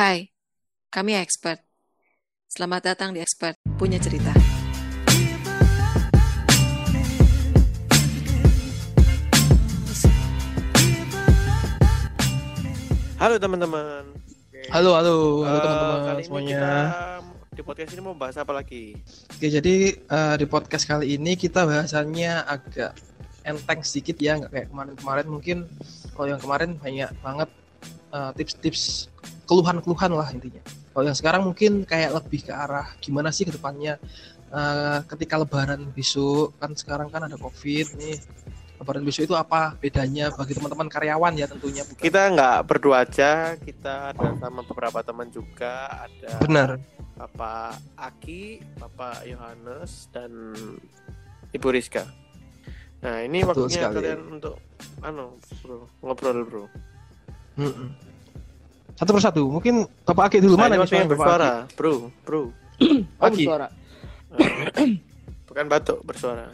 Hai, kami expert. Selamat datang di Expert Punya Cerita. Halo teman-teman. Halo, halo, halo Eh, teman-teman kali ini semuanya. kita di podcast ini mau bahas apa lagi? Oke, jadi eh, di podcast kali ini kita bahasannya agak enteng sedikit ya, nggak kayak kemarin-kemarin. Mungkin kalau yang kemarin banyak banget eh, tips-tips keluhan-keluhan lah intinya. Kalau yang sekarang mungkin kayak lebih ke arah gimana sih ke depannya eh, ketika lebaran besok kan sekarang kan ada covid nih. Lebaran besok itu apa bedanya bagi teman-teman karyawan ya tentunya bukan. Kita nggak berdua aja, kita ada sama beberapa teman juga. Ada Benar. Bapak Aki, Bapak Yohanes, dan Ibu Rizka. Nah ini Betul waktunya sekali. kalian untuk anu bro ngobrol bro. Mm-mm. Satu persatu. Mungkin Bapak Aki dulu ini mana nih bersuara, bro, bro. Aki? Aki. bersuara. Bukan batuk bersuara.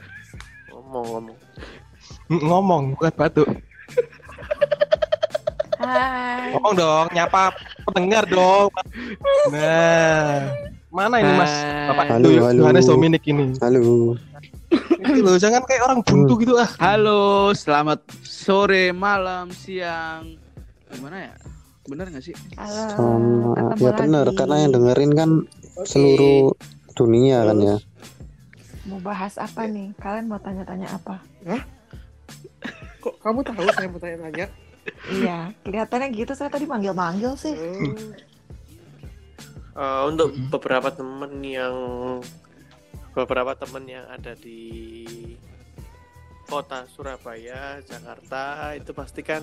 Ngomong-ngomong. Mm, Ngomong bukan batuk. Hai. Ngomong dong, nyapa pendengar dong. Nah, mana ini Mas? Bapak Halo, Yo- halo. Yohanes Dominik ini. Halo. Itu loh, jangan kayak orang buntu gitu ah. Halo, selamat sore, malam, siang. Gimana ya? Bener gak sih? Halo, Sama ya benar lagi. karena yang dengerin kan seluruh dunia kan ya. Mau bahas apa nih? Kalian mau tanya-tanya apa? Kok kamu tahu saya mau tanya-tanya? iya, kelihatannya gitu. Saya tadi manggil-manggil sih. Eh, untuk Mm-mm. beberapa temen yang beberapa temen yang ada di kota Surabaya, Jakarta itu pasti kan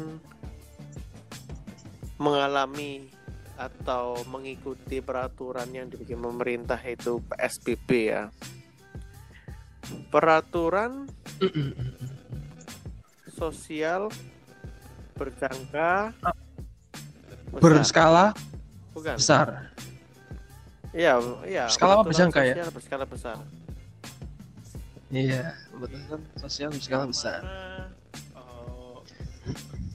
mengalami atau mengikuti peraturan yang dibikin pemerintah itu PSBB ya. Peraturan sosial berjangka besar. Berskala Bukan. besar. Iya, iya. Skala apa berjangka ya? Berskala besar. Iya, betul sosial berskala besar.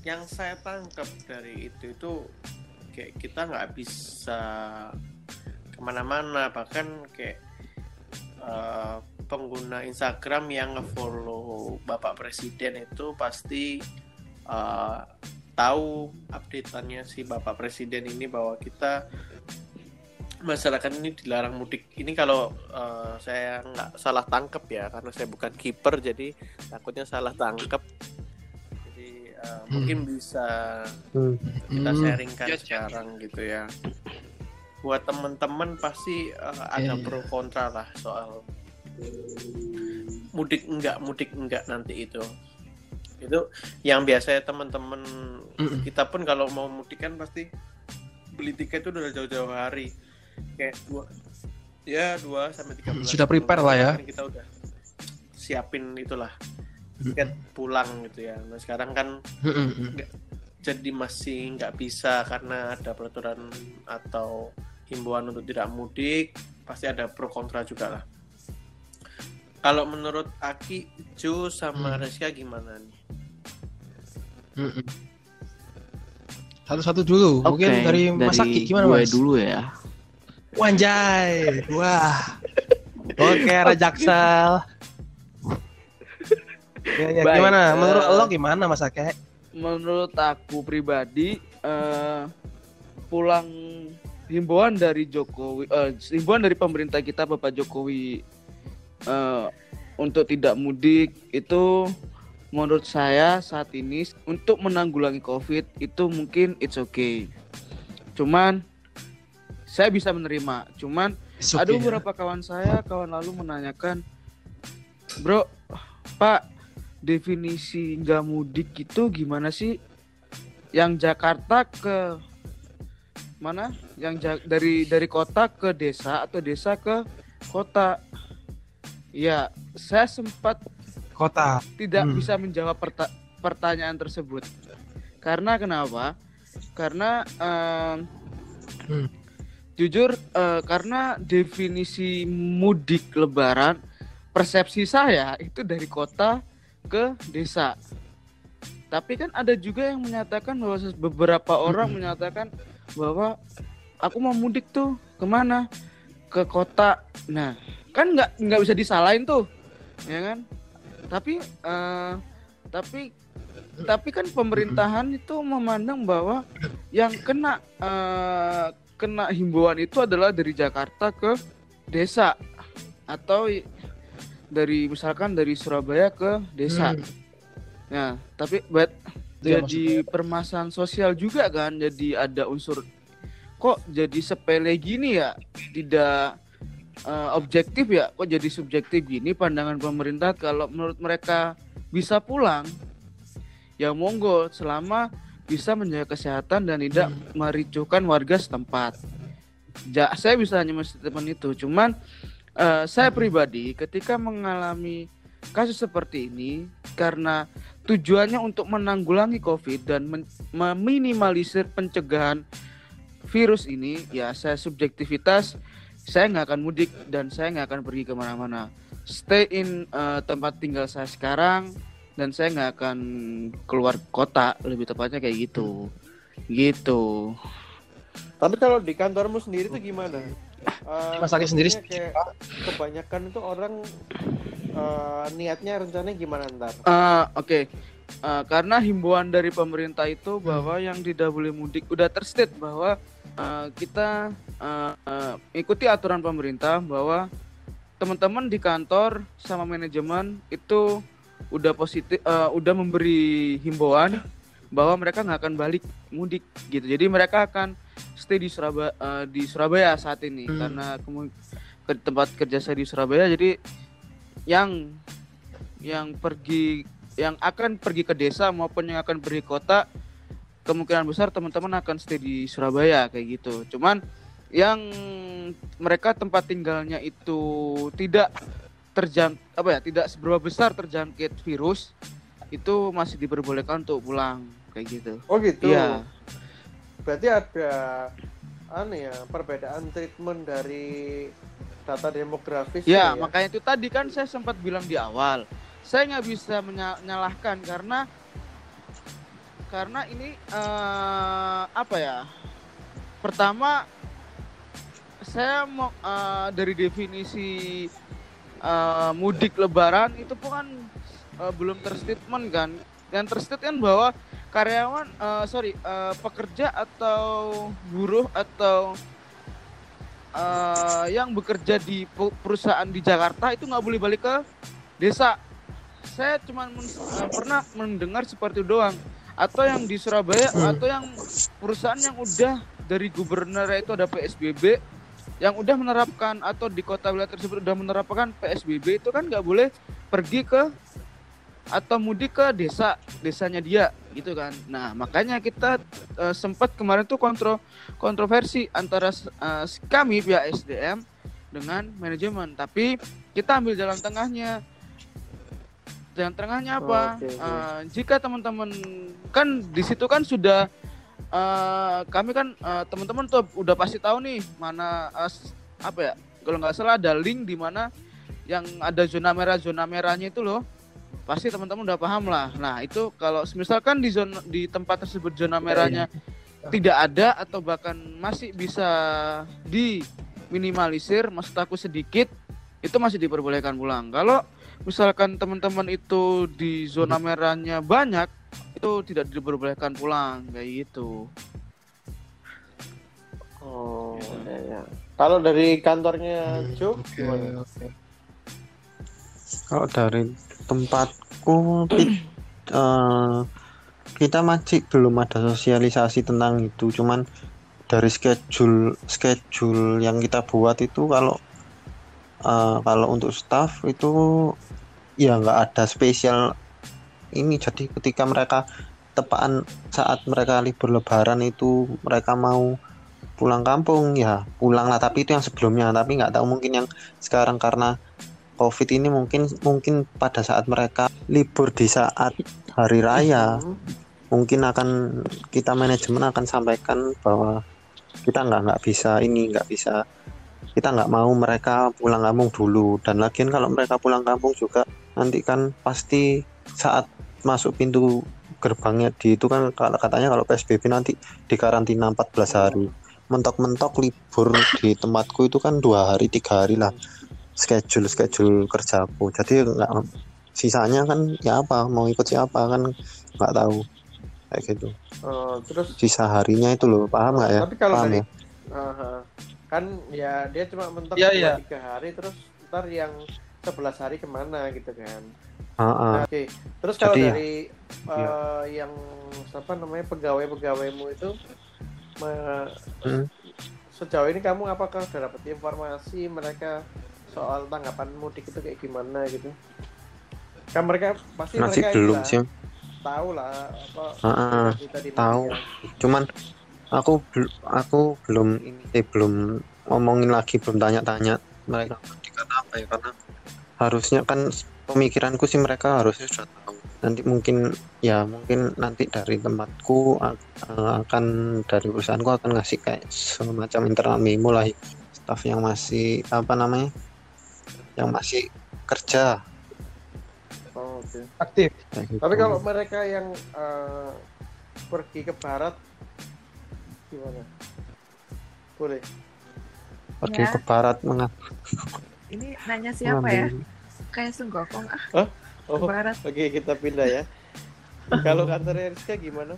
Yang saya tangkap dari itu itu kayak kita nggak bisa ke mana-mana. Bahkan kayak eh, pengguna Instagram yang nge-follow Bapak Presiden itu pasti eh, tahu updateannya si Bapak Presiden ini bahwa kita masyarakat ini dilarang mudik. Ini kalau eh, saya nggak salah tangkap ya karena saya bukan kiper jadi takutnya salah tangkap eh, mungkin bisa Hmm. kita Hmm. sharingkan ya. sekarang gitu ya buat teman-teman pasti eh, ada Iya. pro kontra lah soal mudik enggak mudik enggak nanti itu itu yang biasanya teman-teman Mm-mm. kita pun kalau mau mudik kan pasti beli tiket itu udah jauh-jauh hari kayak dua ya dua sampai tiga Sudah prepare lah ya. sebelum kita udah siapin itulah tiket pulang gitu ya nah sekarang kan Mm-mm. jadi masih nggak bisa karena ada peraturan atau himbauan untuk tidak mudik pasti ada pro kontra juga lah kalau menurut Aki, Jo sama Hmm. Reska gimana nih? Satu-satu dulu. Mungkin dari Mas Aki gimana gue Mas? dulu ya. Wanjay. Wah. Oke, Rajaksel. Ya, ya, Baik, gimana? eh, Menurut lo gimana Mas Aki? Menurut aku pribadi, eh, pulang himbauan dari Jokowi, eh, himbauan dari pemerintah kita Bapak Jokowi eh, untuk tidak mudik itu menurut saya saat ini untuk menanggulangi COVID itu mungkin it's okay. Cuman saya bisa menerima. Cuman It's ada okay, ya. beberapa kawan saya kawan lalu menanyakan bro pak definisi nggak mudik itu gimana sih yang Jakarta ke mana yang Ja- dari dari kota ke desa atau desa ke kota ya saya sempat Kota. tidak Hmm. bisa menjawab perta- pertanyaan tersebut karena kenapa karena em, Hmm. jujur eh, karena definisi mudik lebaran persepsi saya itu dari kota ke desa. Tapi kan ada juga yang menyatakan bahwa beberapa orang menyatakan bahwa aku mau mudik tuh ke mana? Ke kota. Nah kan nggak nggak bisa disalahin tuh ya kan? Tapi eh, tapi tapi kan pemerintahan itu memandang bahwa yang kena eh, kena himbauan itu adalah dari Jakarta ke desa atau dari misalkan dari Surabaya ke desa. Hmm. Nah, tapi buat ya jadi permasalahan sosial juga kan, jadi ada unsur kok jadi sepele gini ya, tidak eh, objektif ya, kok jadi subjektif gini pandangan pemerintah kalau menurut mereka bisa pulang, ya monggo selama bisa menjaga kesehatan dan tidak mericuhkan warga setempat. Ja, saya bisa hanya menstatement itu, cuman eh, saya pribadi ketika mengalami kasus seperti ini karena tujuannya untuk menanggulangi COVID dan men- meminimalisir pencegahan virus ini, ya saya subjektivitas saya nggak akan mudik dan saya nggak akan pergi ke mana-mana. Stay in eh, tempat tinggal saya sekarang dan saya nggak akan keluar kota, lebih tepatnya kayak gitu, gitu. Tapi kalau di kantormu sendiri tuh gimana? Eh, Mas Aki sendiri kayak kebanyakan itu orang eh, niatnya rencananya gimana ntar? Eh, Oke, Eh, karena himbauan dari pemerintah itu bahwa yang tidak boleh mudik udah terstate bahwa eh, kita eh, eh, ikuti aturan pemerintah bahwa teman-teman di kantor sama manajemen itu udah positif, eh, udah memberi himbauan bahwa mereka nggak akan balik mudik gitu. Jadi mereka akan stay di Surabaya di Surabaya saat ini Hmm. karena ke tempat kerja saya di Surabaya. Jadi yang yang pergi yang akan pergi ke desa maupun yang akan pergi kota kemungkinan besar teman-teman akan stay di Surabaya kayak gitu. Cuman yang mereka tempat tinggalnya itu tidak terjang apa ya tidak seberapa besar terjangkit virus itu masih diperbolehkan untuk pulang kayak gitu. Oh gitu. Iya. Berarti ada aneh ya perbedaan treatment dari data demografis Ya, ya. makanya itu tadi kan saya sempat bilang di awal, saya nggak bisa menyalahkan karena karena ini eh, apa ya? Pertama, saya mau eh, dari definisi eh, mudik Lebaran itu pun kan eh, belum terstatement kan. Yang terstatement bahwa karyawan, eh, sorry, eh, pekerja atau buruh atau eh, yang bekerja di perusahaan di Jakarta itu nggak boleh balik ke desa. Saya cuma men- pernah mendengar seperti itu doang. Atau yang di Surabaya, atau yang perusahaan yang udah dari gubernur itu ada PSBB, yang udah menerapkan atau di kota wilayah tersebut udah menerapkan PSBB itu kan nggak boleh pergi ke atau mudik ke desa desanya dia gitu kan. Nah makanya kita eh, sempat kemarin tuh kontro kontroversi antara eh, kami pihak SDM dengan manajemen. Tapi kita ambil jalan tengahnya. Jalan tengahnya apa? Oke, oke. Eh, jika teman-teman kan di situ kan sudah eh, kami kan eh, teman-teman tuh udah pasti tahu nih mana s- apa ya? Kalau nggak salah ada link di mana yang ada zona merah zona merahnya itu loh pasti teman-teman udah paham lah. Nah itu kalau misalkan di zona di tempat tersebut zona merahnya tidak ada atau bahkan masih bisa diminimalisir, maksud aku sedikit, itu masih diperbolehkan pulang. Kalau misalkan teman-teman itu di zona merahnya banyak, itu tidak diperbolehkan pulang kayak gitu. Oh, ya, ya. Kalau dari kantornya Hmm, Jo gimana? oke. Kalau dari tempatku eh, kita masih belum ada sosialisasi tentang itu. Cuman dari schedule schedule yang kita buat itu kalau eh, kalau untuk staff itu ya nggak ada spesial ini. Jadi ketika mereka tepaan saat mereka libur lebaran itu mereka mau pulang kampung ya pulang lah tapi itu yang sebelumnya tapi nggak tahu mungkin yang sekarang karena COVID ini mungkin mungkin pada saat mereka libur di saat hari raya mungkin akan kita manajemen akan sampaikan bahwa kita nggak nggak bisa ini nggak bisa kita nggak mau mereka pulang kampung dulu. Dan lagian kalau mereka pulang kampung juga nanti kan pasti saat masuk pintu gerbangnya di itu kan kalau katanya kalau PSBB nanti di karantina 14 hari. Mentok-mentok libur di tempatku itu kan dua hari tiga hari lah schedule schedule kerjaku. Jadi nggak sisanya kan ya apa mau ikut siapa kan nggak tahu. Kayak gitu. Eh, terus? Sisa harinya itu loh paham nggak ya? Tapi kalau paham dari ya? Aha. kan ya dia cuma mentok dua iya. tiga hari terus ntar yang 11 hari ke mana gitu kan? Ah, ah. Nah, Oke, terus kalau Jadi ya- dari eh, yang apa namanya pegawai-pegawaimu itu me- Hmm. sejauh ini kamu apakah sudah dapat informasi mereka soal tanggapan mudik itu kayak gimana gitu? Kan mereka pasti masih mereka belum sih. Tahu lah apa berita di tahu. cuman aku aku belum ini. sih, belum ngomongin lagi belum tanya-tanya mereka karena apa ya karena harusnya kan pemikiranku sih mereka harusnya sudah tahu. Nanti mungkin ya mungkin nanti dari tempatku eh, akan dari perusahaanku akan ngasih kayak semacam internal memo lah staff yang masih apa namanya yang masih kerja Oh, oke. aktif gitu. Tapi kalau mereka yang eh, pergi ke barat gimana? Boleh. pergi Ya. ke barat mengat Ini nanya siapa ya? Kayak Sunggokong ah, Oh, Barat. Oke, kita pindah ya. Kalau kantornya Rizka gimana?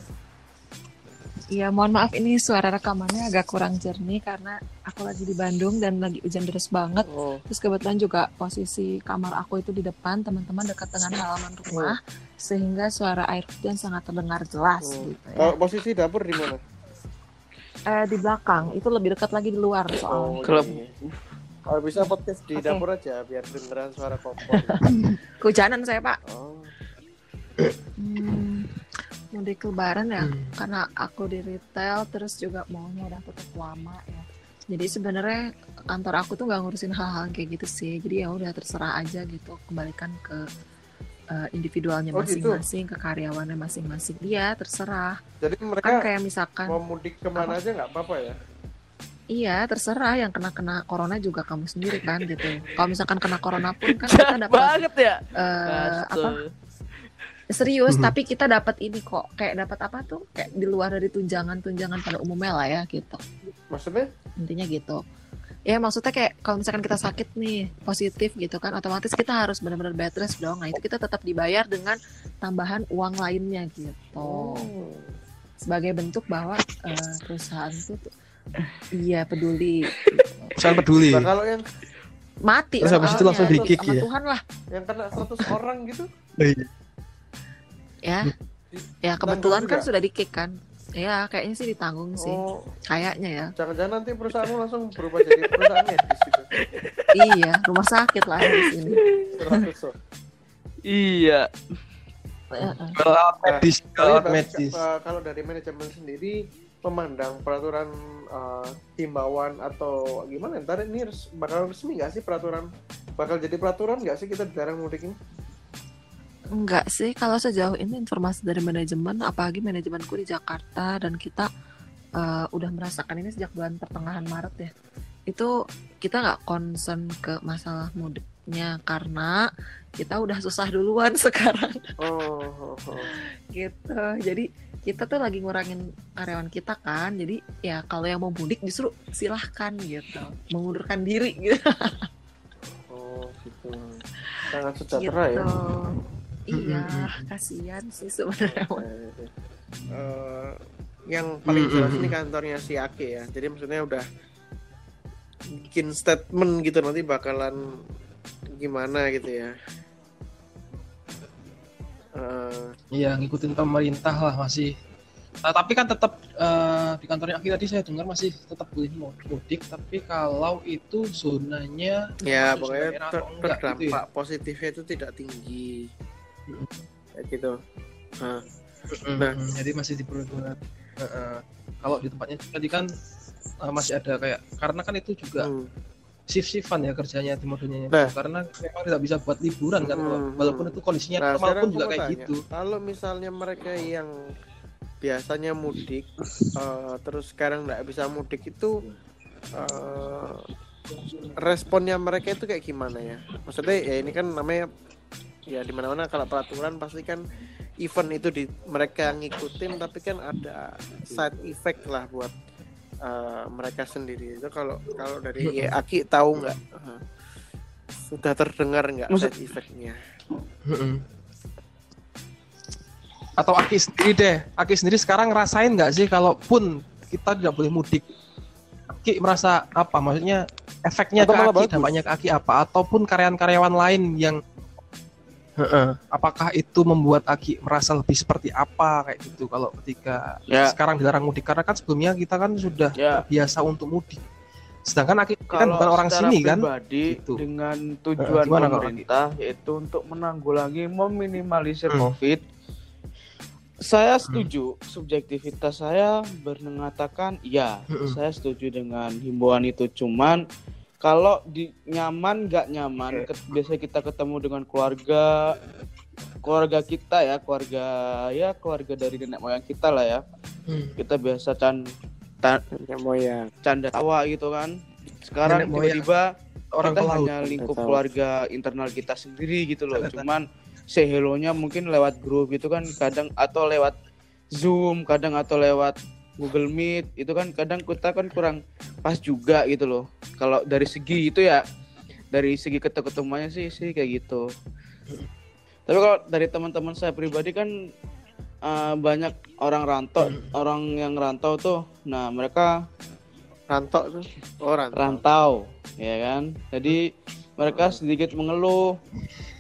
Iya, mohon maaf ini suara rekamannya agak kurang jernih karena aku lagi di Bandung dan lagi hujan deras banget. Oh, Terus kebetulan juga posisi kamar aku itu di depan, teman-teman dekat dengan halaman rumah, sehingga suara air hujan sangat terdengar jelas Hmm. gitu ya. kalau posisi dapur di mana? Eh, di belakang, itu lebih dekat lagi di luar soalnya. Oh, Kalau- iya. Kalau bisa podcast di Oke. dapur aja biar dengeran suara kompor. Kehujanan saya pak. Oh, Hmm, mudik lebaran ya, Hmm. karena aku di retail, terus juga maunya udah tutup lama ya. Jadi sebenarnya kantor aku tuh nggak ngurusin hal-hal kayak gitu sih. Jadi ya udah terserah aja gitu, kembalikan ke eh, individualnya Oh, gitu? masing-masing, ke karyawannya masing-masing. Dia terserah. jadi Kan mereka kayak misalkan, mau mudik ke mana aja nggak apa-apa ya? iya terserah yang kena-kena corona juga kamu sendiri kan gitu. Kalau misalkan kena corona pun kan kita dapat banget ya. eh, apa. Serius Mhm. tapi kita dapat ini kok kayak dapat apa tuh kayak di luar dari tunjangan-tunjangan pada umumnya lah ya gitu Maksudnya? intinya gitu ya maksudnya kayak kalau misalkan kita sakit nih positif gitu kan otomatis kita harus benar-benar bed rest dong nah itu kita tetap dibayar dengan tambahan uang lainnya gitu Oh. sebagai bentuk bahwa eh, perusahaan itu tuh iya peduli Saya peduli. Nah, kalau yang mati Terus habis itu langsung di-kick sama ya? Tuhan lah yang kena 100 orang gitu? Ya ya kebetulan kan juga? sudah di kick kan ya kayaknya sih ditanggung sih Oh, kayaknya ya jangan-jangan nanti perusahaanmu langsung berubah jadi perusahaan medis gitu. iya, rumah sakit lah di sini. 100 so. Iya. Kalau alat medis, kalau medis. eh, kalau dari manajemen sendiri memandang peraturan eh, himbauan atau gimana ntar ini res- bakal resmi nggak sih peraturan bakal jadi peraturan nggak sih kita dilarang mudik ini Enggak sih, kalau sejauh ini informasi dari manajemen, apalagi manajemenku di Jakarta dan kita eh, udah merasakan ini sejak bulan pertengahan Maret ya. Itu kita nggak concern ke masalah mudiknya karena kita udah susah duluan sekarang oh, oh, oh. gitu. Jadi kita tuh lagi ngurangin karyawan kita kan. Jadi ya kalau yang mau mudik justru silahkan gitu, mengundurkan diri gitu. oh gitu sangat sejahtera ya Iya, kasihan sih sebenarnya. Eh, yang paling Mm, jelas ini kantornya si Ake ya jadi maksudnya udah bikin statement gitu nanti bakalan gimana gitu ya Eh, Iya, ngikutin pemerintah lah masih. Nah, tapi kan tetap eh, di kantornya Aki tadi saya dengar masih tetap boleh mau mudik, tapi kalau itu zonanya ya pokoknya ter- enggak gitu terdampak ya. positifnya itu tidak tinggi. Kayak gitu Nah, Mm, Nah. jadi masih diperbolehkan. Heeh. Kalau di tempatnya tadi kan eh, masih ada kayak karena kan itu juga hmm. shift-shiftan ya kerjanya di modenya Nah. karena memang tidak bisa buat liburan kan Hmm, walaupun itu kondisinya Nah, normal pun juga kayak tanya, gitu. Kalau misalnya mereka yang biasanya mudik, eh, terus sekarang nggak bisa mudik itu eh, responnya mereka itu kayak gimana ya? Maksudnya ya ini kan namanya ya di mana-mana kalau peraturan pasti kan event itu di mereka ngikutin, tapi kan ada side effect lah buat eh, mereka sendiri itu kalau kalau dari Aki tahu nggak sudah terdengar nggak Maksud- side effect-nya. Atau Aki sendiri deh, Aki sendiri sekarang ngerasain nggak sih kalaupun kita tidak boleh mudik, Aki merasa apa? Maksudnya efeknya Atau ke Aki, dampaknya ke Aki apa? Ataupun karyawan-karyawan lain yang. Apakah itu membuat Aki merasa lebih seperti apa kayak gitu kalau ketika Ya. sekarang dilarang mudik karena kan sebelumnya kita kan sudah Ya. biasa untuk mudik. Sedangkan Aki kan Kalau bukan orang sini kan? pribadi Gitu. dengan tujuan kalau pemerintah yaitu untuk menanggulangi meminimalisir Hmm. COVID. Saya setuju, subjektivitas saya mengatakan ya, Hmm. saya setuju dengan himbauan itu. Cuman kalau di nyaman nggak nyaman, ket- biasanya kita ketemu dengan keluarga, keluarga kita ya, keluarga ya keluarga dari nenek moyang kita lah ya. Hmm. Kita biasa can, ta- nenek moyang canda tawa gitu kan. Sekarang tiba-tiba Orang kita hanya lingkup Tahu. keluarga internal kita sendiri gitu loh. Cuman say hello-nya mungkin lewat grup itu kan kadang atau lewat Zoom, kadang atau lewat Google Meet itu kan kadang kita kan kurang pas juga gitu loh. Kalau dari segi itu ya dari segi ketemu-ketemuannya sih sih kayak gitu. Tapi kalau dari teman-teman saya pribadi kan eh, banyak orang rantau, orang yang rantau tuh. Nah, mereka rantok tuh oh rantau rantau ya kan jadi mereka sedikit mengeluh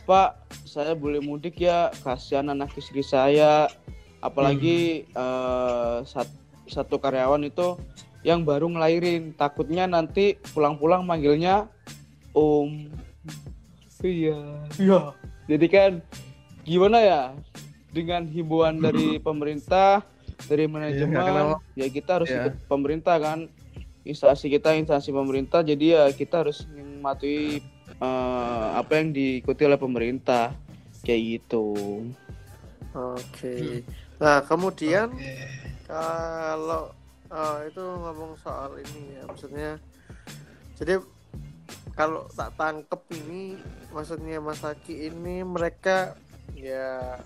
pak saya boleh mudik ya kasihan anak istri saya apalagi eh, sat- satu karyawan itu yang baru ngelahirin. Takutnya nanti pulang-pulang manggilnya om. Iya. Iya. Jadi kan gimana ya? Dengan himbauan dari pemerintah dari manajemen kenal. ya kita harus Iya. ikut pemerintah kan. Instansi kita instansi pemerintah. Jadi ya kita harus mematuhi eh, apa yang diikuti oleh pemerintah. Kayak gitu. Oke nah kemudian Oke. kalau eh, itu ngomong soal ini ya maksudnya jadi kalau tak tangkep ini maksudnya Mas Aki ini mereka ya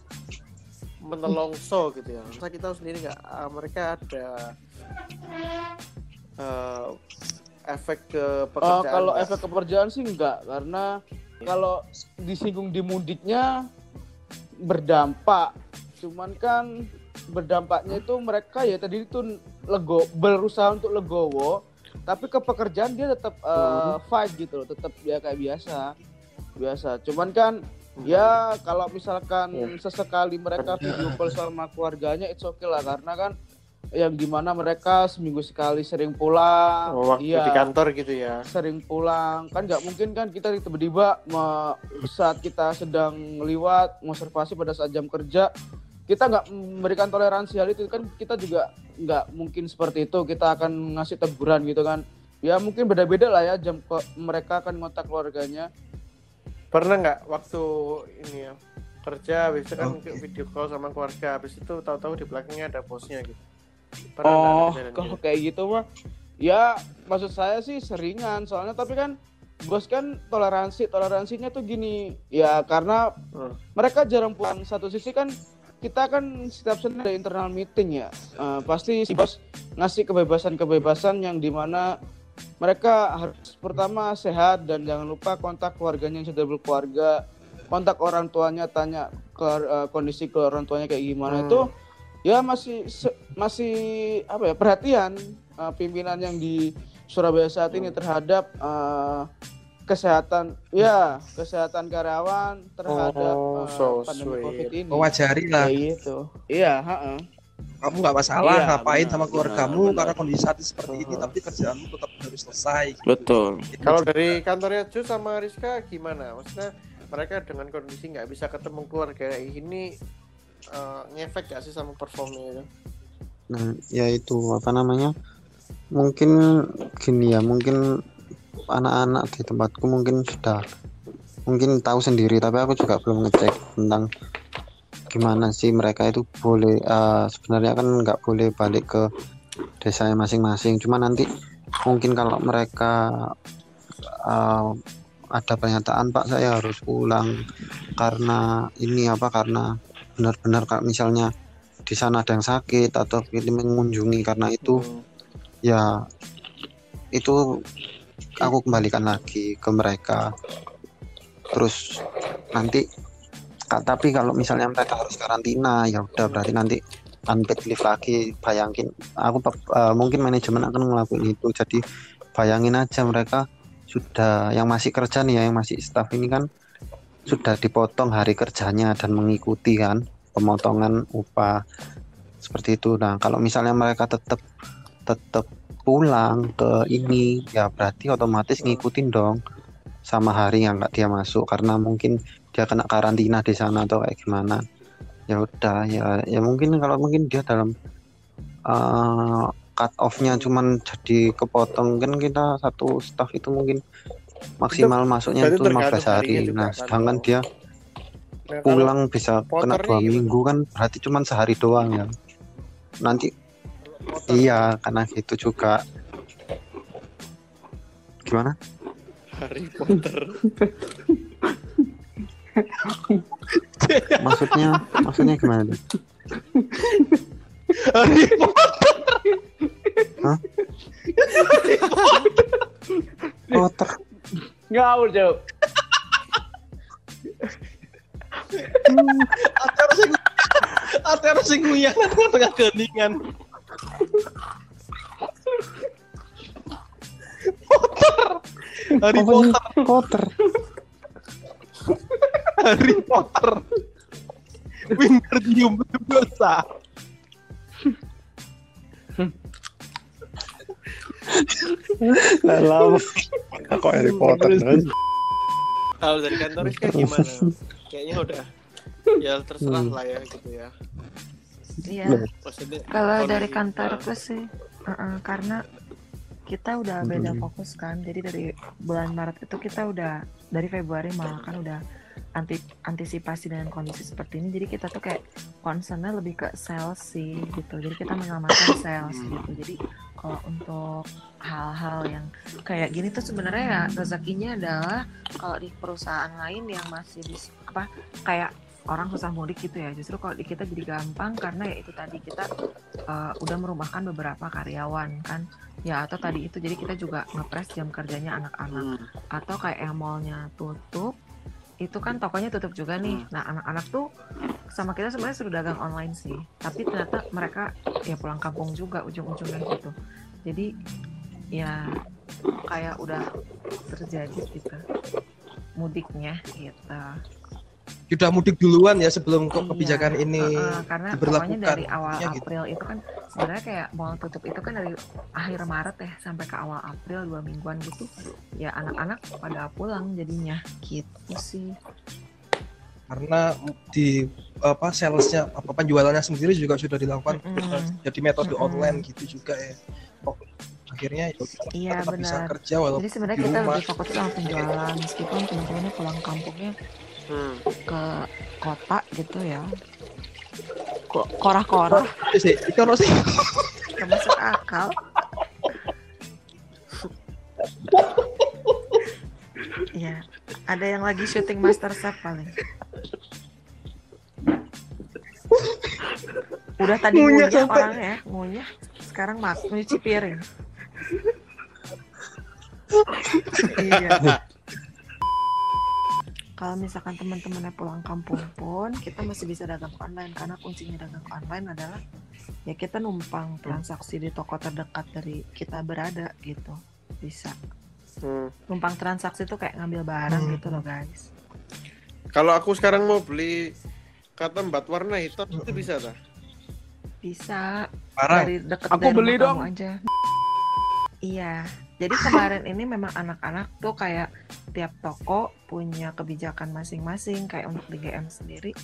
menelongso gitu ya Mas Aki tahu sendiri nggak ah, mereka ada eh, efek ke Eh, pekerjaan kalau nggak? efek keperjaan sih enggak karena kalau disinggung di mudiknya berdampak cuman kan berdampaknya itu mereka ya tadi itu lego berusaha untuk legowo tapi ke pekerjaan dia tetap eh, fight gitu loh tetap ya kayak biasa biasa. Cuman kan ya kalau misalkan Iya. sesekali mereka video call sama keluarganya it's okay lah. Karena kan yang di mana mereka seminggu sekali sering pulang Oh, waktu iya. di kantor gitu ya. Sering pulang. Kan nggak mungkin kan kita tiba-tiba saat kita sedang lewat observasi pada saat jam kerja kita nggak memberikan toleransi hal itu kan kita juga nggak mungkin seperti itu. Kita akan ngasih teguran gitu kan. Ya mungkin beda-beda lah ya jam mereka akan ngontak keluarganya. Pernah nggak waktu ini ya kerja habis itu kan Oke. video call sama keluarga habis itu tahu-tahu di belakangnya ada bosnya gitu. Pernah oh kalau gitu? kayak gitu mah? Ya maksud saya sih seringan. Soalnya tapi kan bos kan toleransi toleransinya tuh gini. Ya karena Hmm. mereka jarang pulang satu sisi kan kita kan setiap Senin ada internal meeting ya. Eh, pasti si bos ngasih kebebasan-kebebasan yang di mana mereka harus pertama sehat dan jangan lupa kontak keluarganya yang sudah berkeluarga kontak orang tuanya tanya ke eh, kondisi ke orang tuanya kayak gimana. Hmm. itu ya masih se- masih apa ya perhatian eh, pimpinan yang di Surabaya saat ini terhadap eh, kesehatan ya kesehatan karyawan terhadap Oh, eh, so pandemi sweet. covid ini Mewajari lah. kayak gitu iya heeh. Kamu nggak masalah Iya, ngapain benar, sama keluargamu benar, benar. karena kondisi saat ini seperti ini, Uh-huh. tapi kerjaanmu tetap harus selesai. betul Kalau dari kantornya Ju sama Rizka gimana? Maksudnya mereka dengan kondisi nggak bisa ketemu keluarga ini eh, ngefek gak sih sama performnya itu? Nah, ya itu apa namanya? Mungkin gini ya, mungkin anak-anak di tempatku mungkin sudah mungkin tahu sendiri, tapi aku juga belum ngecek tentang gimana sih mereka itu boleh eh, sebenarnya kan nggak boleh balik ke desanya masing-masing. Cuma nanti mungkin kalau mereka eh, ada pernyataan Pak saya harus pulang karena ini apa karena benar-benar misalnya di sana ada yang sakit atau ingin mengunjungi karena itu ya itu aku kembalikan lagi ke mereka. Terus nanti Ka- tapi kalau misalnya mereka harus karantina ya udah berarti nanti unpaid leave lagi. Bayangin aku eh, mungkin manajemen akan ngelakuin itu. Jadi bayangin aja mereka sudah yang masih kerja nih ya yang masih staff ini kan sudah dipotong hari kerjanya dan mengikuti kan pemotongan upah. Seperti itu. Nah kalau misalnya mereka tetap tetap pulang ke ini ya berarti otomatis ngikutin dong sama hari yang nggak dia masuk karena mungkin dia kena karantina di sana atau kayak gimana. Ya udah ya ya mungkin kalau mungkin dia dalam uh, cut off-nya cuman jadi kepotong kan kita satu staff itu mungkin maksimal masuknya berarti itu 15 tergantung hari. nah kan, sedangkan dia Nah, pulang bisa kena dua minggu kan berarti cuman sehari doang ya. Nanti motor iya karena gitu juga gimana Harry Potter maksudnya maksudnya gimana tuh? Harry Potter. Potter Ngawur, Cok. Acara sing acara sing nguyangan tengah. Potter. Harry Potter. Potter Harry Potter. Wingardium Leviosa. Lah lama kok Harry Potter kan? kalau dari kantor kayak gimana kayaknya udah ya terserah lah ya gitu ya Iya. Kalau dari kita- kantorku sih, uh-uh, karena kita udah beda fokus kan. Jadi dari bulan Maret itu kita udah dari Februari malah kan udah anti antisipasi dengan kondisi seperti ini. Jadi kita tuh kayak concernnya lebih ke sales sih gitu. Jadi kita menyelamatkan sales gitu. Jadi kalau untuk hal-hal yang kayak gini tuh sebenarnya ya rezekinya adalah kalau di perusahaan lain yang masih di apa kayak orang susah mudik gitu ya. Justru kalau di kita jadi gampang karena ya itu tadi kita uh, udah merumahkan beberapa karyawan kan. Ya atau tadi itu jadi kita juga ngepres jam kerjanya anak-anak. Hmm. atau kayak yang mallnya tutup itu kan tokonya tutup juga nih. Nah anak-anak tuh sama kita sebenarnya sudah dagang online sih. Tapi ternyata mereka ya pulang kampung juga ujung-ujungnya gitu. Jadi ya kayak udah terjadi gitu mudiknya gitu Sudah mudik duluan ya sebelum ke Iya, kebijakan ini heeh, karena diberlakukan. dari awal gitu. April itu kan sebenarnya kayak mau tutup itu kan dari akhir Maret ya sampai ke awal April dua mingguan gitu ya anak-anak pada pulang jadinya gitu sih karena di apa salesnya apa penjualannya sendiri juga sudah dilakukan Mm-mm. jadi metode Mm-mm. online gitu juga ya oh, akhirnya ya iya tetap bisa kerja walaupun jadi sebenarnya kita lebih fokus sama penjualan meskipun teman-temannya pulang kampungnya Hmm. ke kota gitu ya Ko- korah-korah sih itu sih gak masuk akal Iya, ada yang lagi syuting Master Chef paling. Udah tadi Ngunyah ngunyah sampai- orang ya, ngunyah. Sekarang mak nyuci piring. iya. Kalau misalkan teman-temannya pulang kampung pun, kita masih bisa dagang online karena kuncinya dagang online adalah ya kita numpang transaksi di toko terdekat dari kita berada gitu. Bisa. Hmm. Numpang transaksi tuh kayak ngambil barang Hmm. gitu loh guys. kalau aku sekarang mau beli kata bat warna hitam itu bisa tak Bisa parah dari deket Aku dari beli dong. aja. Iya. Jadi kemarin ini memang anak-anak tuh kayak tiap toko punya kebijakan masing-masing kayak untuk di GM sendiri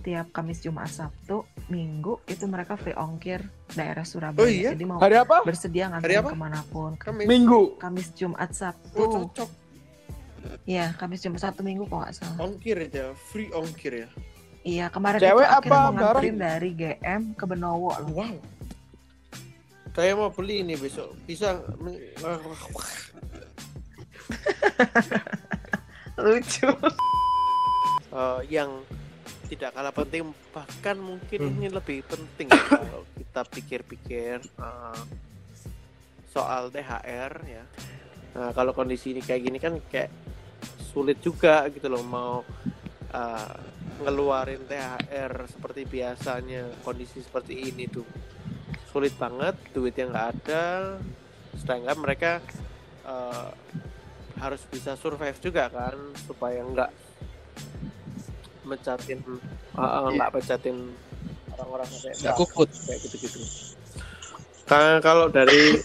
tiap Kamis Jumat Sabtu Minggu itu mereka free ongkir daerah Surabaya Oh iya? jadi mau Hari apa? bersedia Hari nganterin apa? ke mana pun Kamis. Minggu. Kamis Jumat Oh, Sabtu cocok Iya Kamis Jumat Sabtu Minggu kok nggak salah ongkir aja free ongkir ya Iya kemarin Cewek itu akhirnya apa mau nganterin dari GM ke Benowo loh wow saya mau beli ini besok bisa lucu Eh, yang tidak kalah penting bahkan mungkin Hmm. ini lebih penting kalau kita pikir-pikir eh, soal THR ya. Nah kalau kondisi ini kayak gini kan kayak sulit juga gitu loh mau uh, ngeluarin THR seperti biasanya kondisi seperti ini tuh sulit banget duitnya nggak ada sedangkan mereka uh, harus bisa survive juga kan supaya nggak mecatin uh, nggak mecatin orang-orang kayak Nggak kukut. kayak gitu-gitu. Karena kalau dari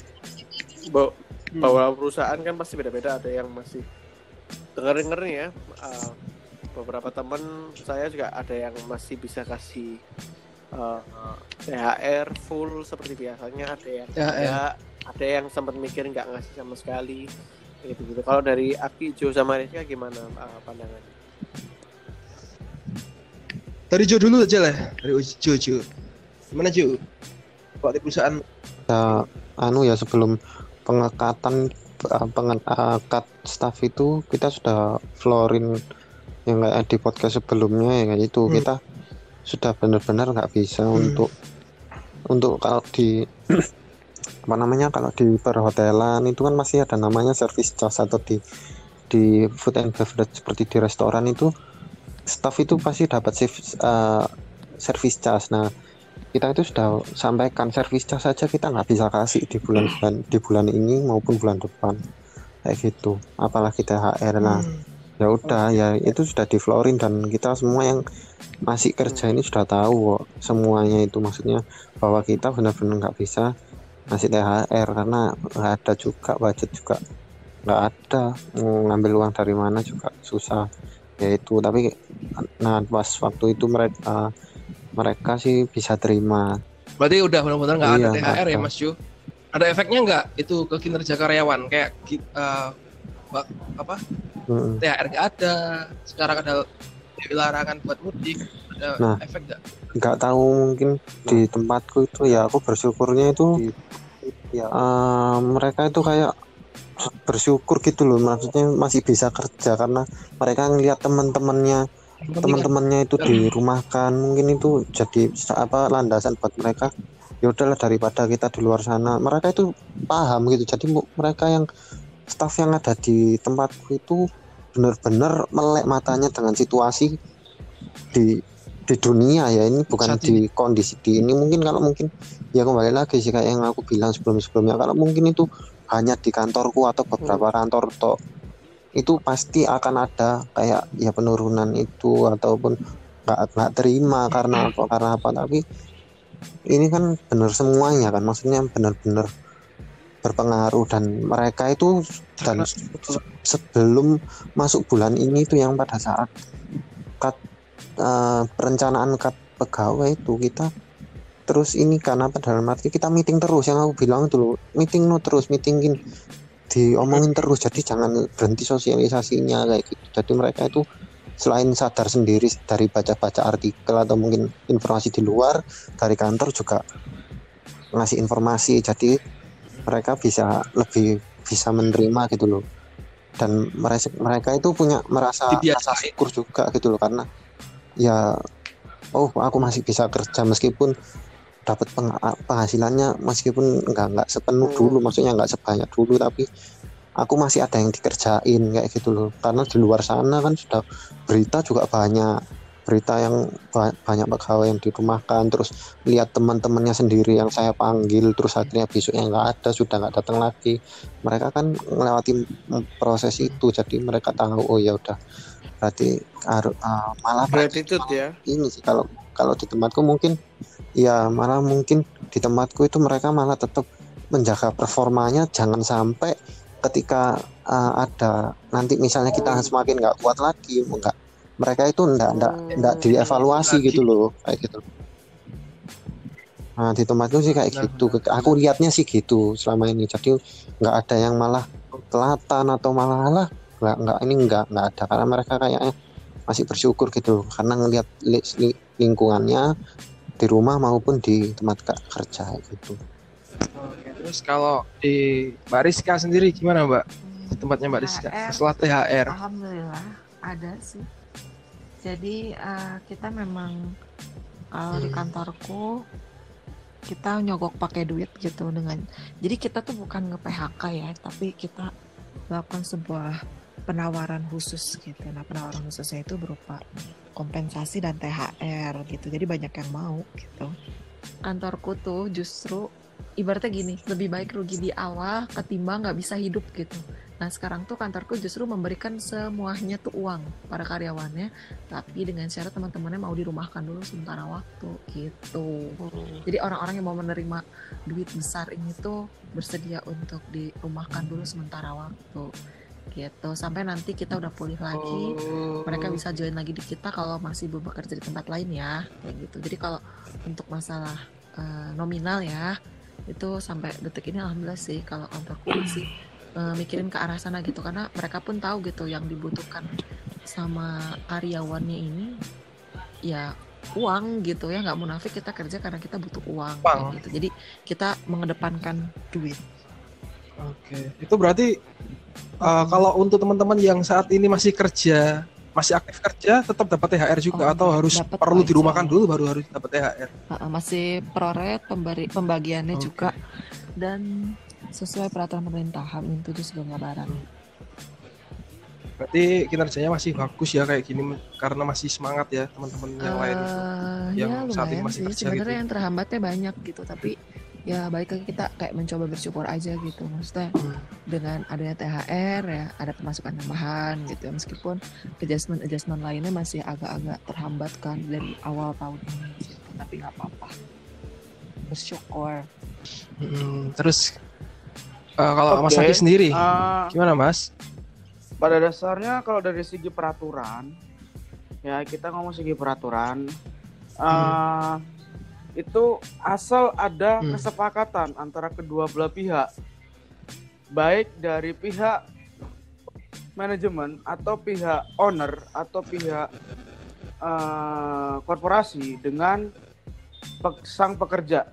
bo- bahwa perusahaan kan pasti beda-beda ada yang masih denger-denger ya uh, beberapa teman saya juga ada yang masih bisa kasih uh, THR full seperti biasanya ada yang THR. enggak ada yang sempat mikir nggak ngasih sama sekali gitu gitu kalau dari Aki Jo sama Rizka gimana uh, pandangannya Dari Jo dulu aja lah. Dari Jo Jo. Gimana Jo? Kok di perusahaan ya anu ya sebelum pengekatan eh, pengekat staff itu kita sudah floorin yang kayak di podcast sebelumnya ya kayak itu Hmm. kita sudah benar-benar nggak bisa Hmm. untuk untuk kalau di apa namanya kalau di perhotelan itu kan masih ada namanya service charge atau di di food and beverage seperti di restoran itu staff itu pasti dapat service, eh, service charge nah kita itu sudah sampaikan service charge saja kita nggak bisa kasih di bulan-bulan di bulan ini maupun bulan depan kayak gitu apalagi THR nah Hmm. ya udah ya itu sudah di floorin dan kita semua yang masih kerja ini sudah tahu kok semuanya itu maksudnya bahwa kita benar-benar nggak bisa ngasih THR karena nggak ada juga budget juga nggak ada mau ngambil uang dari mana juga susah ya itu tapi nah pas waktu itu mereka mereka sih bisa terima Berarti udah benar-benar nggak ada Iya, THR ya ada. Mas Jo? Ada efeknya nggak itu ke kinerja karyawan kayak bak- apa Mm-mm. THR nggak ada sekarang ada larangan buat mudik ada Nah. efek nggak? nggak tahu mungkin di tempatku itu ya aku bersyukurnya itu ya eh, mereka itu kayak bersyukur gitu loh maksudnya masih bisa kerja karena mereka ngeliat teman-temannya teman-temannya itu dirumahkan mungkin itu jadi apa landasan buat mereka ya udahlah daripada kita di luar sana mereka itu paham gitu jadi mereka yang staff yang ada di tempatku itu benar-benar melek matanya dengan situasi di di dunia ya. Ini bukan Saat di kondisi di ini. Mungkin kalau mungkin ya kembali lagi sih kayak yang aku bilang sebelum-sebelumnya. Kalau mungkin itu hanya di kantorku atau beberapa kantor toh itu pasti akan ada kayak ya penurunan itu ataupun nggak nggak terima karena apa karena apa. Tapi ini kan benar semuanya kan. Maksudnya benar-benar berpengaruh dan mereka itu dan se- sebelum masuk bulan ini itu yang pada saat cut eh, perencanaan cut pegawai itu kita terus ini karena apa dalam arti kita meeting terus yang aku bilang itu loh meeting no terus meetingin diomongin terus jadi jangan berhenti sosialisasinya kayak gitu. Jadi mereka itu selain sadar sendiri dari baca-baca artikel atau mungkin informasi di luar dari kantor juga ngasih informasi. Jadi mereka bisa lebih bisa menerima gitu loh. Dan mereka mereka itu punya merasa rasa syukur juga gitu loh karena ya oh aku masih bisa kerja meskipun dapat peng- penghasilannya meskipun nggak nggak sepenuh dulu maksudnya nggak sebanyak dulu tapi aku masih ada yang dikerjain kayak gitu loh. Karena di luar sana kan sudah berita juga banyak berita yang ba- banyak pegawai yang dirumahkan terus lihat teman-temannya sendiri yang saya panggil terus akhirnya besoknya nggak ada sudah nggak datang lagi. Mereka kan melewati proses itu jadi mereka tahu oh ya udah berarti harus ah, malah gratitude ya. ini sih kalau kalau di tempatku mungkin ya malah mungkin di tempatku itu mereka malah tetap menjaga performanya jangan sampai ketika uh, ada nanti misalnya kita semakin nggak kuat lagi enggak mereka itu enggak enggak enggak dievaluasi Lagi. gitu loh kayak gitu. Nah di tempatku sih kayak Nah, gitu aku lihatnya sih gitu selama ini. Jadi nggak ada yang malah telatan atau malah lah. Nggak nggak ini nggak nggak ada. Karena mereka kayaknya masih bersyukur gitu. Loh, karena ngelihat li- li- lingkungannya di rumah maupun di tempat ke- kerja gitu. Oke, terus kalau di Mbak Rizka sendiri gimana Mbak? Di tempatnya Mbak Rizka? Setelah THR. Alhamdulillah ada sih. Jadi eh, kita memang kalau di kantorku kita nyogok pakai duit gitu dengan jadi kita tuh bukan nge PHK ya tapi kita melakukan sebuah penawaran khusus gitu. Nah penawaran khususnya itu berupa kompensasi dan THR gitu. Jadi banyak yang mau gitu. Kantorku tuh justru ibaratnya gini lebih baik rugi di awal ketimbang nggak bisa hidup gitu. Nah sekarang tuh kantorku justru memberikan semuanya tuh uang para karyawannya, tapi dengan syarat teman-temannya mau dirumahkan dulu sementara waktu gitu. Jadi orang-orang yang mau menerima duit besar ini tuh bersedia untuk dirumahkan dulu sementara waktu gitu. Sampai nanti kita udah pulih lagi mereka bisa join lagi di kita kalau masih belum bekerja di tempat lain ya kayak gitu. Jadi kalau untuk masalah uh, nominal ya itu sampai detik ini alhamdulillah sih kalau kantorku masih uh, mikirin ke arah sana gitu. Karena mereka pun tahu gitu yang dibutuhkan sama karyawannya ini ya uang gitu ya. Nggak munafik kita kerja karena kita butuh uang kayak Uang. gitu. Jadi kita mengedepankan duit. Oke, itu berarti uh, kalau untuk teman-teman yang saat ini masih kerja, masih aktif kerja, tetap dapat THR juga Oh, atau harus perlu Pak, dirumahkan dulu baru harus dapat THR. Uh, masih proret pemberi pembagiannya Oke. juga dan sesuai peraturan pemerintah Hamin 7 sebelum lebaran. Berarti kinerjanya masih bagus ya kayak gini karena masih semangat ya teman-teman yang lain itu. Eh, yang ya saat ini masih sih. kerja Sebenarnya gitu. yang terhambatnya banyak gitu, tapi ya baik lagi kita kayak mencoba bersyukur aja gitu. Maksudnya Hmm. Dengan adanya THR ya ada pemasukan tambahan gitu ya. Meskipun adjustment adjustment lainnya masih agak-agak terhambat kan dari awal tahun ini gitu. Tapi nggak apa-apa. Bersyukur. Hmm, terus uh, kalau Mas Oke. Aki sendiri Ah, gimana Mas? pada dasarnya kalau dari segi peraturan ya kita ngomong segi peraturan eh, itu asal ada Hmm. kesepakatan antara kedua belah pihak baik dari pihak manajemen atau pihak owner atau pihak eh, korporasi dengan pe- sang pekerja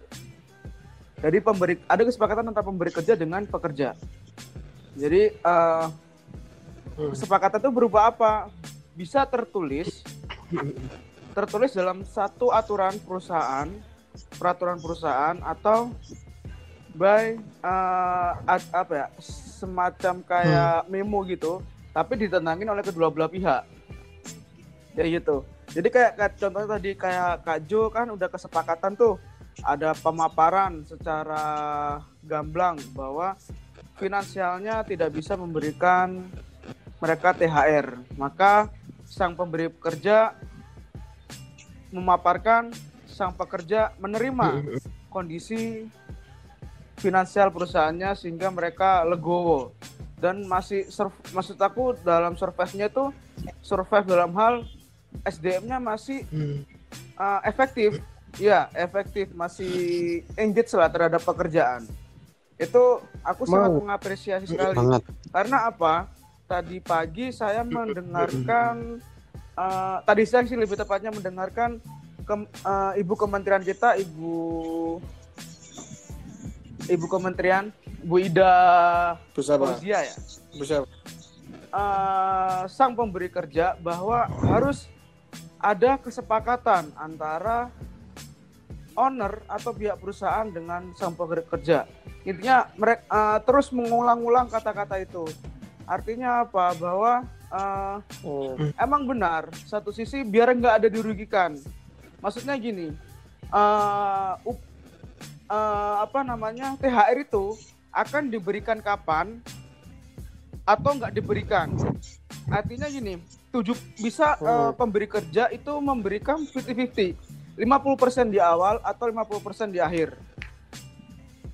jadi pemberi ada kesepakatan antara pemberi kerja dengan pekerja jadi Hmm. kesepakatan itu berupa apa? Bisa tertulis, tertulis dalam satu aturan perusahaan, peraturan perusahaan atau by eh, ad- apa ya semacam kayak memo gitu, tapi ditentangin oleh kedua belah pihak. Ya gitu. Jadi kayak, contohnya tadi kayak Kak Jo kan udah kesepakatan tuh ada pemaparan secara gamblang bahwa finansialnya tidak bisa memberikan mereka THR. Maka sang pemberi pekerja memaparkan sang pekerja menerima kondisi finansial perusahaannya sehingga mereka legowo. Dan masih sur- maksud aku dalam survive-nya tuh survive dalam hal SDM-nya masih Hmm. uh, efektif. Ya efektif. Masih engage lah terhadap pekerjaan. Itu aku sangat Mau. mengapresiasi sekali. Banget. Karena apa? Tadi pagi saya mendengarkan uh, tadi siang sih lebih tepatnya mendengarkan kem- uh, ibu kementerian kita ibu ibu kementerian Bu Ida. Fauzia ya eh, sang pemberi kerja bahwa harus ada kesepakatan antara owner atau pihak perusahaan dengan sang pemberi kerja. Intinya mereka terus mengulang-ulang kata-kata itu. Artinya apa? Bahwa eh, Oh. emang benar satu sisi biar nggak ada dirugikan. Maksudnya gini, eh, up- eh, apa namanya THR itu akan diberikan kapan atau nggak diberikan. Artinya gini, tujuh bisa eh, pemberi kerja itu memberikan 50-50. 50% di awal atau 50% di akhir.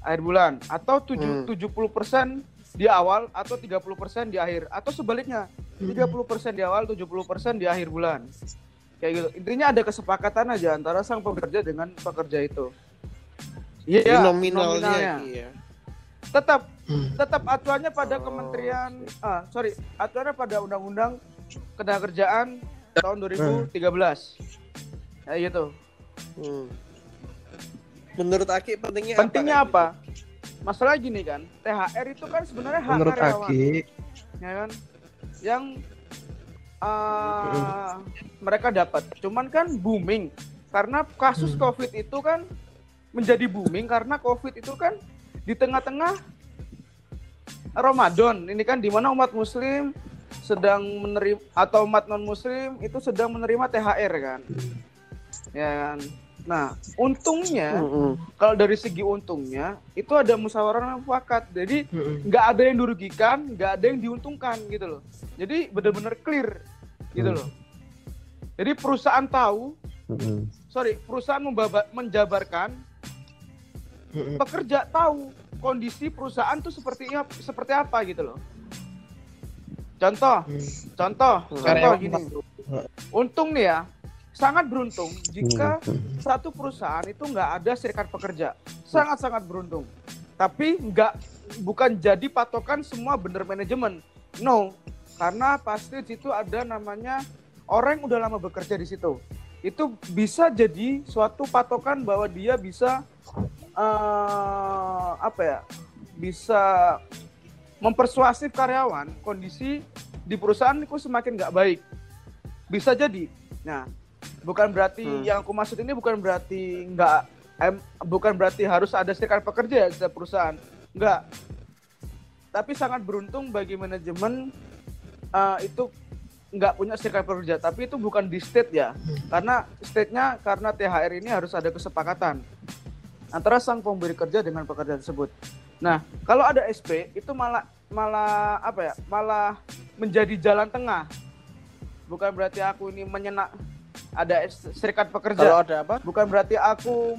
Akhir bulan atau tujuh- Hmm. 70% di awal atau 30% di akhir atau sebaliknya 30% di awal 70% di akhir bulan. Kayak gitu. Intinya ada kesepakatan aja antara sang pekerja dengan pekerja itu. Iya, nominalnya, nominalnya. iya. Tetap Hmm. tetap acuannya pada Oh, Kementerian ah sorry acuannya pada Undang-Undang Ketenagakerjaan tahun 2013 ya gitu Hmm. Menurut Aki pentingnya pentingnya apa? apa masalah gini kan THR itu kan sebenarnya hak Menurut karyawan Aki, ya kan yang ah, mereka dapat cuman kan booming karena kasus Hmm. covid itu kan menjadi booming karena COVID itu kan di tengah-tengah Ramadan. Ini kan di mana umat muslim sedang menerima atau umat non muslim itu sedang menerima THR kan. Ya kan. Nah, untungnya Mm-mm. kalau dari segi untungnya itu ada musyawarah mufakat. Jadi nggak ada yang dirugikan, nggak ada yang diuntungkan gitu loh. Jadi benar-benar clear gitu Hmm. loh. Jadi perusahaan tahu, Mm-mm. sorry, perusahaan menjabarkan. Pekerja tahu kondisi perusahaan tuh seperti seperti apa gitu loh. Contoh, Mm. contoh, contoh Karyawan gini. Untung nih ya, sangat beruntung jika Mm-mm. satu perusahaan itu nggak ada serikat pekerja. Sangat-sangat beruntung. Tapi nggak bukan jadi patokan semua bener manajemen. No, karena pasti di situ ada namanya orang yang udah lama bekerja di situ. Itu bisa jadi suatu patokan bahwa dia bisa eh, apa ya? Bisa mempersuasif karyawan kondisi di perusahaan itu semakin nggak baik. Bisa jadi. Nah, bukan berarti Hmm. yang aku maksud ini bukan berarti nggak em, bukan berarti harus ada serikat pekerja di setiap perusahaan. Enggak. Tapi sangat beruntung bagi manajemen eh, itu nggak punya serikat pekerja. Tapi itu bukan di state ya. Karena state-nya karena THR ini harus ada kesepakatan antara sang pemberi kerja dengan pekerja tersebut. Nah, kalau ada SP itu malah malah apa ya? Malah menjadi jalan tengah. Bukan berarti aku ini menyenak ada serikat pekerja Kalau ada apa? bukan berarti aku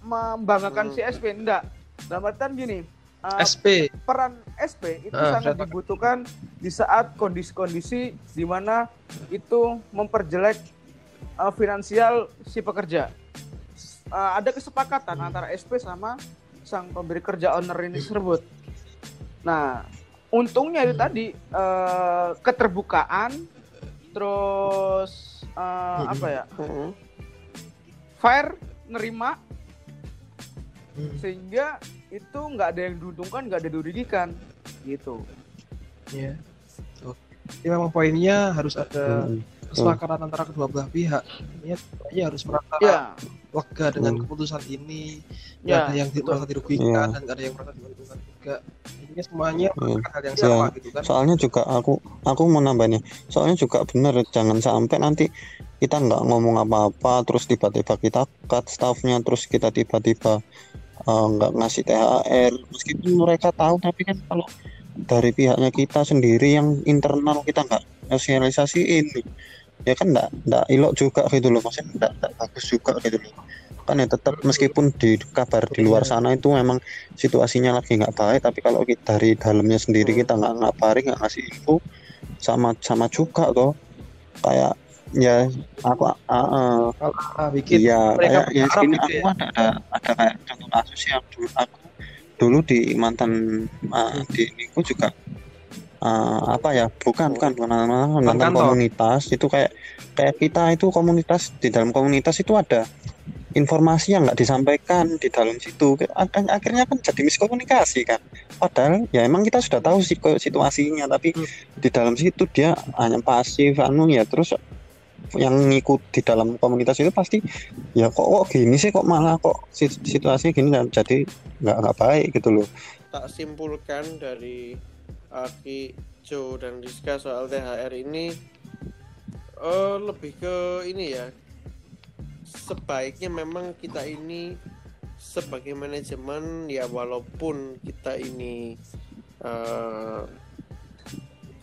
membanggakan Hmm. si SP enggak dalam artian gini uh, SP. peran SP itu Ah, sangat dibutuhkan di saat kondisi-kondisi di mana itu memperjelek uh, finansial si pekerja Uh, ada kesepakatan antara SP sama sang pemberi kerja owner ini tersebut nah untungnya itu Hmm. tadi uh, keterbukaan terus uh, Hmm. apa ya Mm-mm. fair nerima Mm. sehingga itu nggak ada yang diuntungkan nggak ada yang dirugikan gitu Iya. Oke. Jadi memang poinnya harus ada Kesepakatan antara kedua belah pihak. Ini semuanya harus merasa ya lega dengan Hmm. keputusan ini. Ya ada yang betul. merasa dirugikan Iya. dan ada yang merasa diuntungkan juga. Intinya semuanya Iya. melakukan hal yang sama gitu kan. soalnya juga aku aku mau nambah nih soalnya juga bener jangan sampai nanti kita nggak ngomong apa-apa terus tiba-tiba kita cut staffnya terus kita tiba-tiba uh, nggak ngasih THR meskipun mereka tahu tapi kan kalau dari pihaknya kita sendiri yang internal kita nggak sosialisasiin ya kan nggak nggak ilok juga gitu loh maksudnya nggak, nggak bagus juga gitu loh. Kan ya tetap meskipun di kabar di luar sana itu memang situasinya lagi nggak baik tapi kalau kita dari dalamnya sendiri kita nggak ngabarin nggak ngasih info sama sama juga toh. Kayak ya aku ah, ah, Kalau ah, bikin iya mereka kayak ya gini gitu aku ya. ada ada ada kayak contoh kasus yang dulu aku dulu di mantan ah, di Niku juga ah, apa ya? Bukan bukan bukan kantor. komunitas. Itu kayak kayak kita itu komunitas. Di dalam komunitas itu ada informasi yang nggak disampaikan di dalam situ. Ak- akhirnya kan jadi miskomunikasi kan? Padahal ya emang kita sudah tahu situasinya. Tapi Hmm. di dalam situ dia hanya pasif anu ya. Terus yang ngikut di dalam komunitas itu pasti ya kok kok gini sih? Kok malah kok sit- situasinya gini? Dan jadi nggak nggak baik gitu loh. Tak simpulkan dari Aki, Joe dan Rizka soal THR ini eh lebih ke ini ya sebaiknya memang kita ini sebagai manajemen ya walaupun kita ini eh,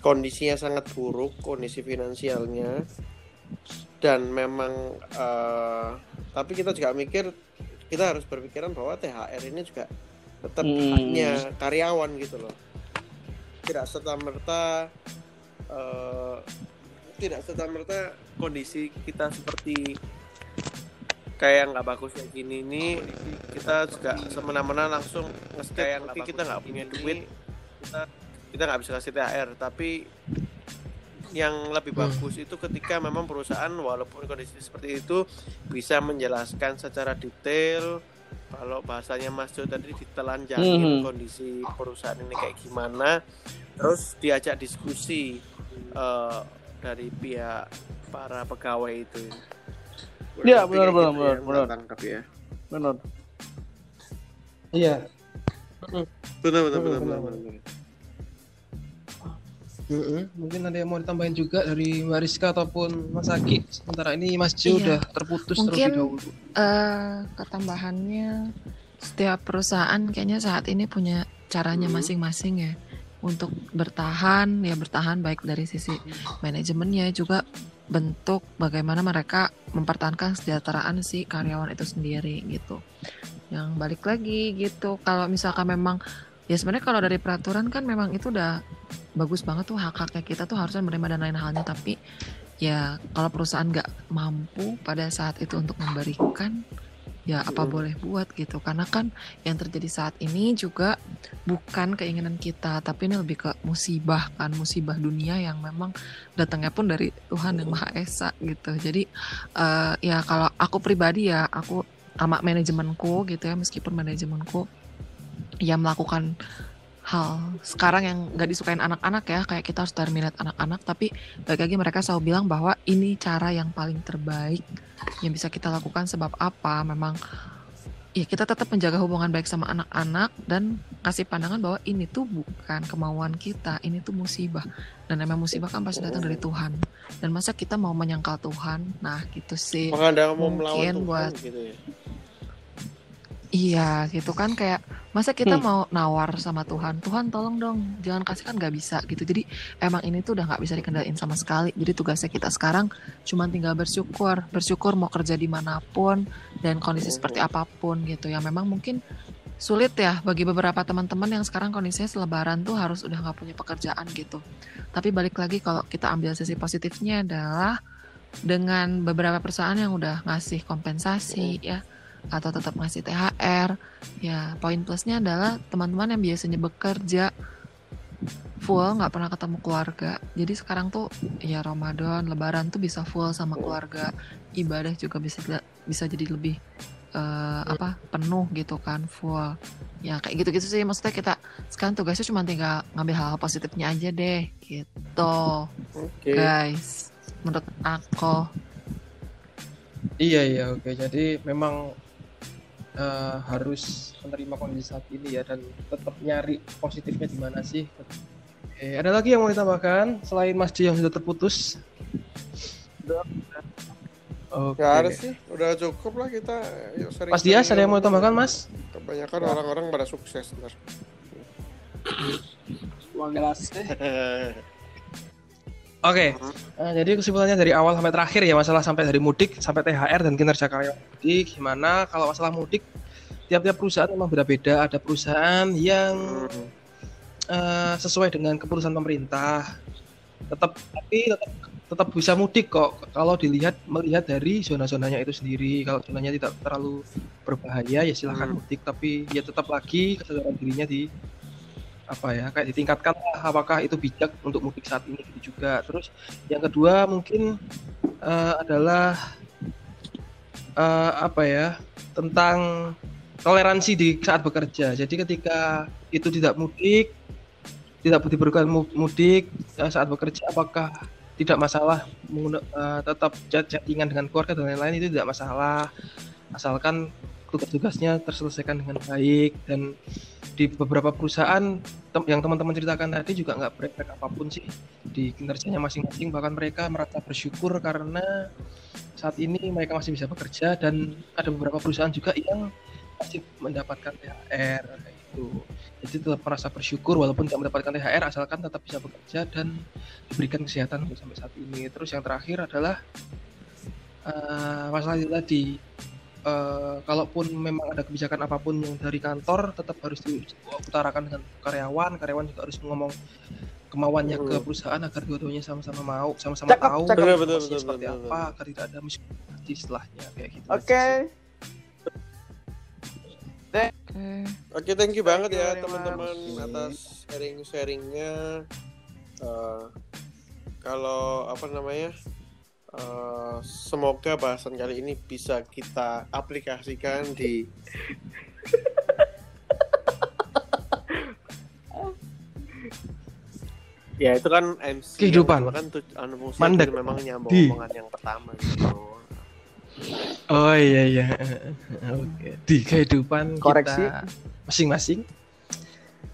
kondisinya sangat buruk kondisi finansialnya dan memang eh, tapi kita juga mikir kita harus berpikiran bahwa THR ini juga tetap Hmm. haknya karyawan gitu loh tidak serta merta tidak serta merta kondisi kita seperti kayak nggak bagus kayak gini ini kita juga semena-mena langsung nge kayak nanti kita nggak punya duit kita kita nggak bisa kasih THR tapi yang lebih Hmm. bagus itu ketika memang perusahaan walaupun kondisi seperti itu bisa menjelaskan secara detail kalau bahasanya Mas Jo tadi ditelanjangin Hmm. kondisi perusahaan ini kayak gimana terus diajak diskusi eh, dari pihak para pegawai itu Iya, Kurang benar, lebih kayak benar, gitu benar, benar. tangkap ya benar Iya. benar benar benar benar, Mungkin ada yang mau ditambahin juga dari Mbak Rizka ataupun Mas Aki. Sementara ini Mas Jo Iya. udah terputus Mungkin- terlebih dahulu. eh ketambahannya setiap perusahaan kayaknya saat ini punya caranya Hmm. masing-masing ya untuk bertahan ya bertahan baik dari sisi manajemennya juga bentuk bagaimana mereka mempertahankan kesejahteraan si karyawan itu sendiri gitu. Yang balik lagi gitu kalau misalkan memang ya sebenarnya kalau dari peraturan kan memang itu udah bagus banget tuh hak haknya kita tuh harusnya menerima dan lain halnya. Tapi ya kalau perusahaan nggak mampu pada saat itu untuk memberikan ya apa boleh buat gitu. Karena kan yang terjadi saat ini juga bukan keinginan kita tapi ini lebih ke musibah kan musibah dunia yang memang datangnya pun dari Tuhan yang Maha Esa gitu. Jadi eh, ya kalau aku pribadi ya aku sama manajemenku gitu ya meskipun manajemenku ya melakukan hal sekarang yang gak disukain anak-anak ya kayak kita harus terminate anak-anak tapi balik lagi mereka selalu bilang bahwa ini cara yang paling terbaik yang bisa kita lakukan sebab apa? Memang ya kita tetap menjaga hubungan baik sama anak-anak dan kasih pandangan bahwa ini tuh bukan kemauan kita ini tuh musibah. Dan memang musibah kan pasti datang dari Tuhan. Dan masa kita mau menyangkal Tuhan? Nah gitu sih. Maka yang mau melawan Mungkin Tuhan buat- gitu ya Iya gitu kan kayak masa kita Hmm. mau nawar sama Tuhan? Tuhan tolong dong jangan kasih kan nggak bisa gitu. Jadi emang ini tuh udah nggak bisa dikendaliin sama sekali. Jadi tugasnya kita sekarang cuma tinggal bersyukur. Bersyukur mau kerja di mana pun dan kondisi seperti apa pun gitu. Ya memang mungkin sulit ya bagi beberapa teman-teman yang sekarang kondisinya selebaran tuh harus udah nggak punya pekerjaan gitu. Tapi balik lagi kalau kita ambil sisi positifnya adalah dengan beberapa perusahaan yang udah ngasih kompensasi ya atau tetap ngasih THR. Ya, poin plusnya adalah teman-teman yang biasanya bekerja full nggak pernah ketemu keluarga. Jadi sekarang tuh ya Ramadan, Lebaran tuh bisa full sama keluarga. Ibadah juga bisa bisa jadi lebih eh, apa penuh gitu kan full. Ya kayak gitu-gitu sih maksudnya kita sekarang tugasnya cuma tinggal ngambil hal, -hal positifnya aja deh gitu oke guys. Menurut aku Iya iya oke. Jadi memang eh, harus menerima kondisi saat ini ya dan tetap nyari positifnya di mana sih. Oke, ada lagi yang mau ditambahkan selain Mas Jo yang sudah terputus? Oke. Nggak ada sih udah cukup lah kita yuk sering Mas Dias ada yang mau ditambahkan Mas? kebanyakan orang-orang pada sukses ntar Oke, eh, jadi kesimpulannya dari awal sampai terakhir ya masalah sampai dari mudik sampai THR dan kinerja karyawan mudik. Gimana kalau masalah mudik tiap-tiap perusahaan memang beda-beda. Ada perusahaan yang eh, sesuai dengan keputusan pemerintah, tetap tapi tetap, tetap bisa mudik kok kalau dilihat melihat dari zona-zonanya itu sendiri. Kalau zonanya tidak terlalu berbahaya ya silahkan Hmm. mudik, tapi ya tetap lagi kesadaran dirinya di apa ya kayak ditingkatkan apakah itu bijak untuk mudik saat ini gitu juga. Terus yang kedua mungkin eh, adalah eh, apa ya tentang toleransi di saat bekerja. Jadi ketika itu tidak mudik tidak diberikan mu- mudik eh, saat bekerja apakah tidak masalah eh, tetap chattingan dengan keluarga dan lain-lain itu tidak masalah. Asalkan tugas-tugasnya terselesaikan dengan baik dan di beberapa perusahaan tem- yang teman-teman ceritakan tadi juga nggak break apa pun sih. Di kinerjanya masing-masing bahkan mereka merasa bersyukur karena saat ini mereka masih bisa bekerja dan ada beberapa perusahaan juga yang masih mendapatkan THR gitu. Jadi tetap merasa bersyukur walaupun tidak mendapatkan THR asalkan tetap bisa bekerja dan diberikan kesehatan sampai saat ini. Terus yang terakhir adalah eh, masalah itu tadi eh, kalaupun memang ada kebijakan apa pun yang dari kantor tetap harus diutarakan dengan karyawan karyawan juga harus ngomong kemauannya ke Hmm. perusahaan agar dua-duanya sama-sama mau sama-sama Cakep, tahu cakep. Betul, betul, seperti betul, apa betul. agar tidak ada miskomunikasi setelahnya kayak gitu Oke. sih. Oke. Oke, thank you banget you ya teman-teman much. atas sharing-sharingnya. Eh, kalau apa namanya, eh, semoga bahasan kali ini bisa kita aplikasikan di ya itu kan MC Kehidupan. kan tuh anu musik Mandek. itu memang nyambung Di. omongan yang pertama gitu Oh iya iya. Oke. Di kehidupan Koreksi. kita masing-masing.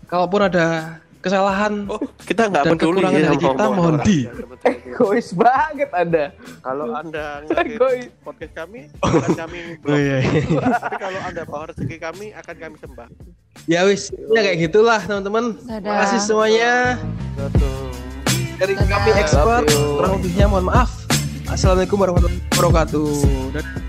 Kalaupun ada kesalahan Oh, kita nggak Dan peduli kekurangan ya kita, mohon di. Egois banget Anda. Kalau Anda Egois. podcast kami, akan kami Oh iya. iya. Tapi kalau Anda bawa rezeki kami, akan kami sembah. ya wis, ya kayak gitulah teman-teman. Terima kasih semuanya. Betul. Dari kami expert, kurang lebihnya mohon maaf. Assalamualaikum warahmatullahi wabarakatuh.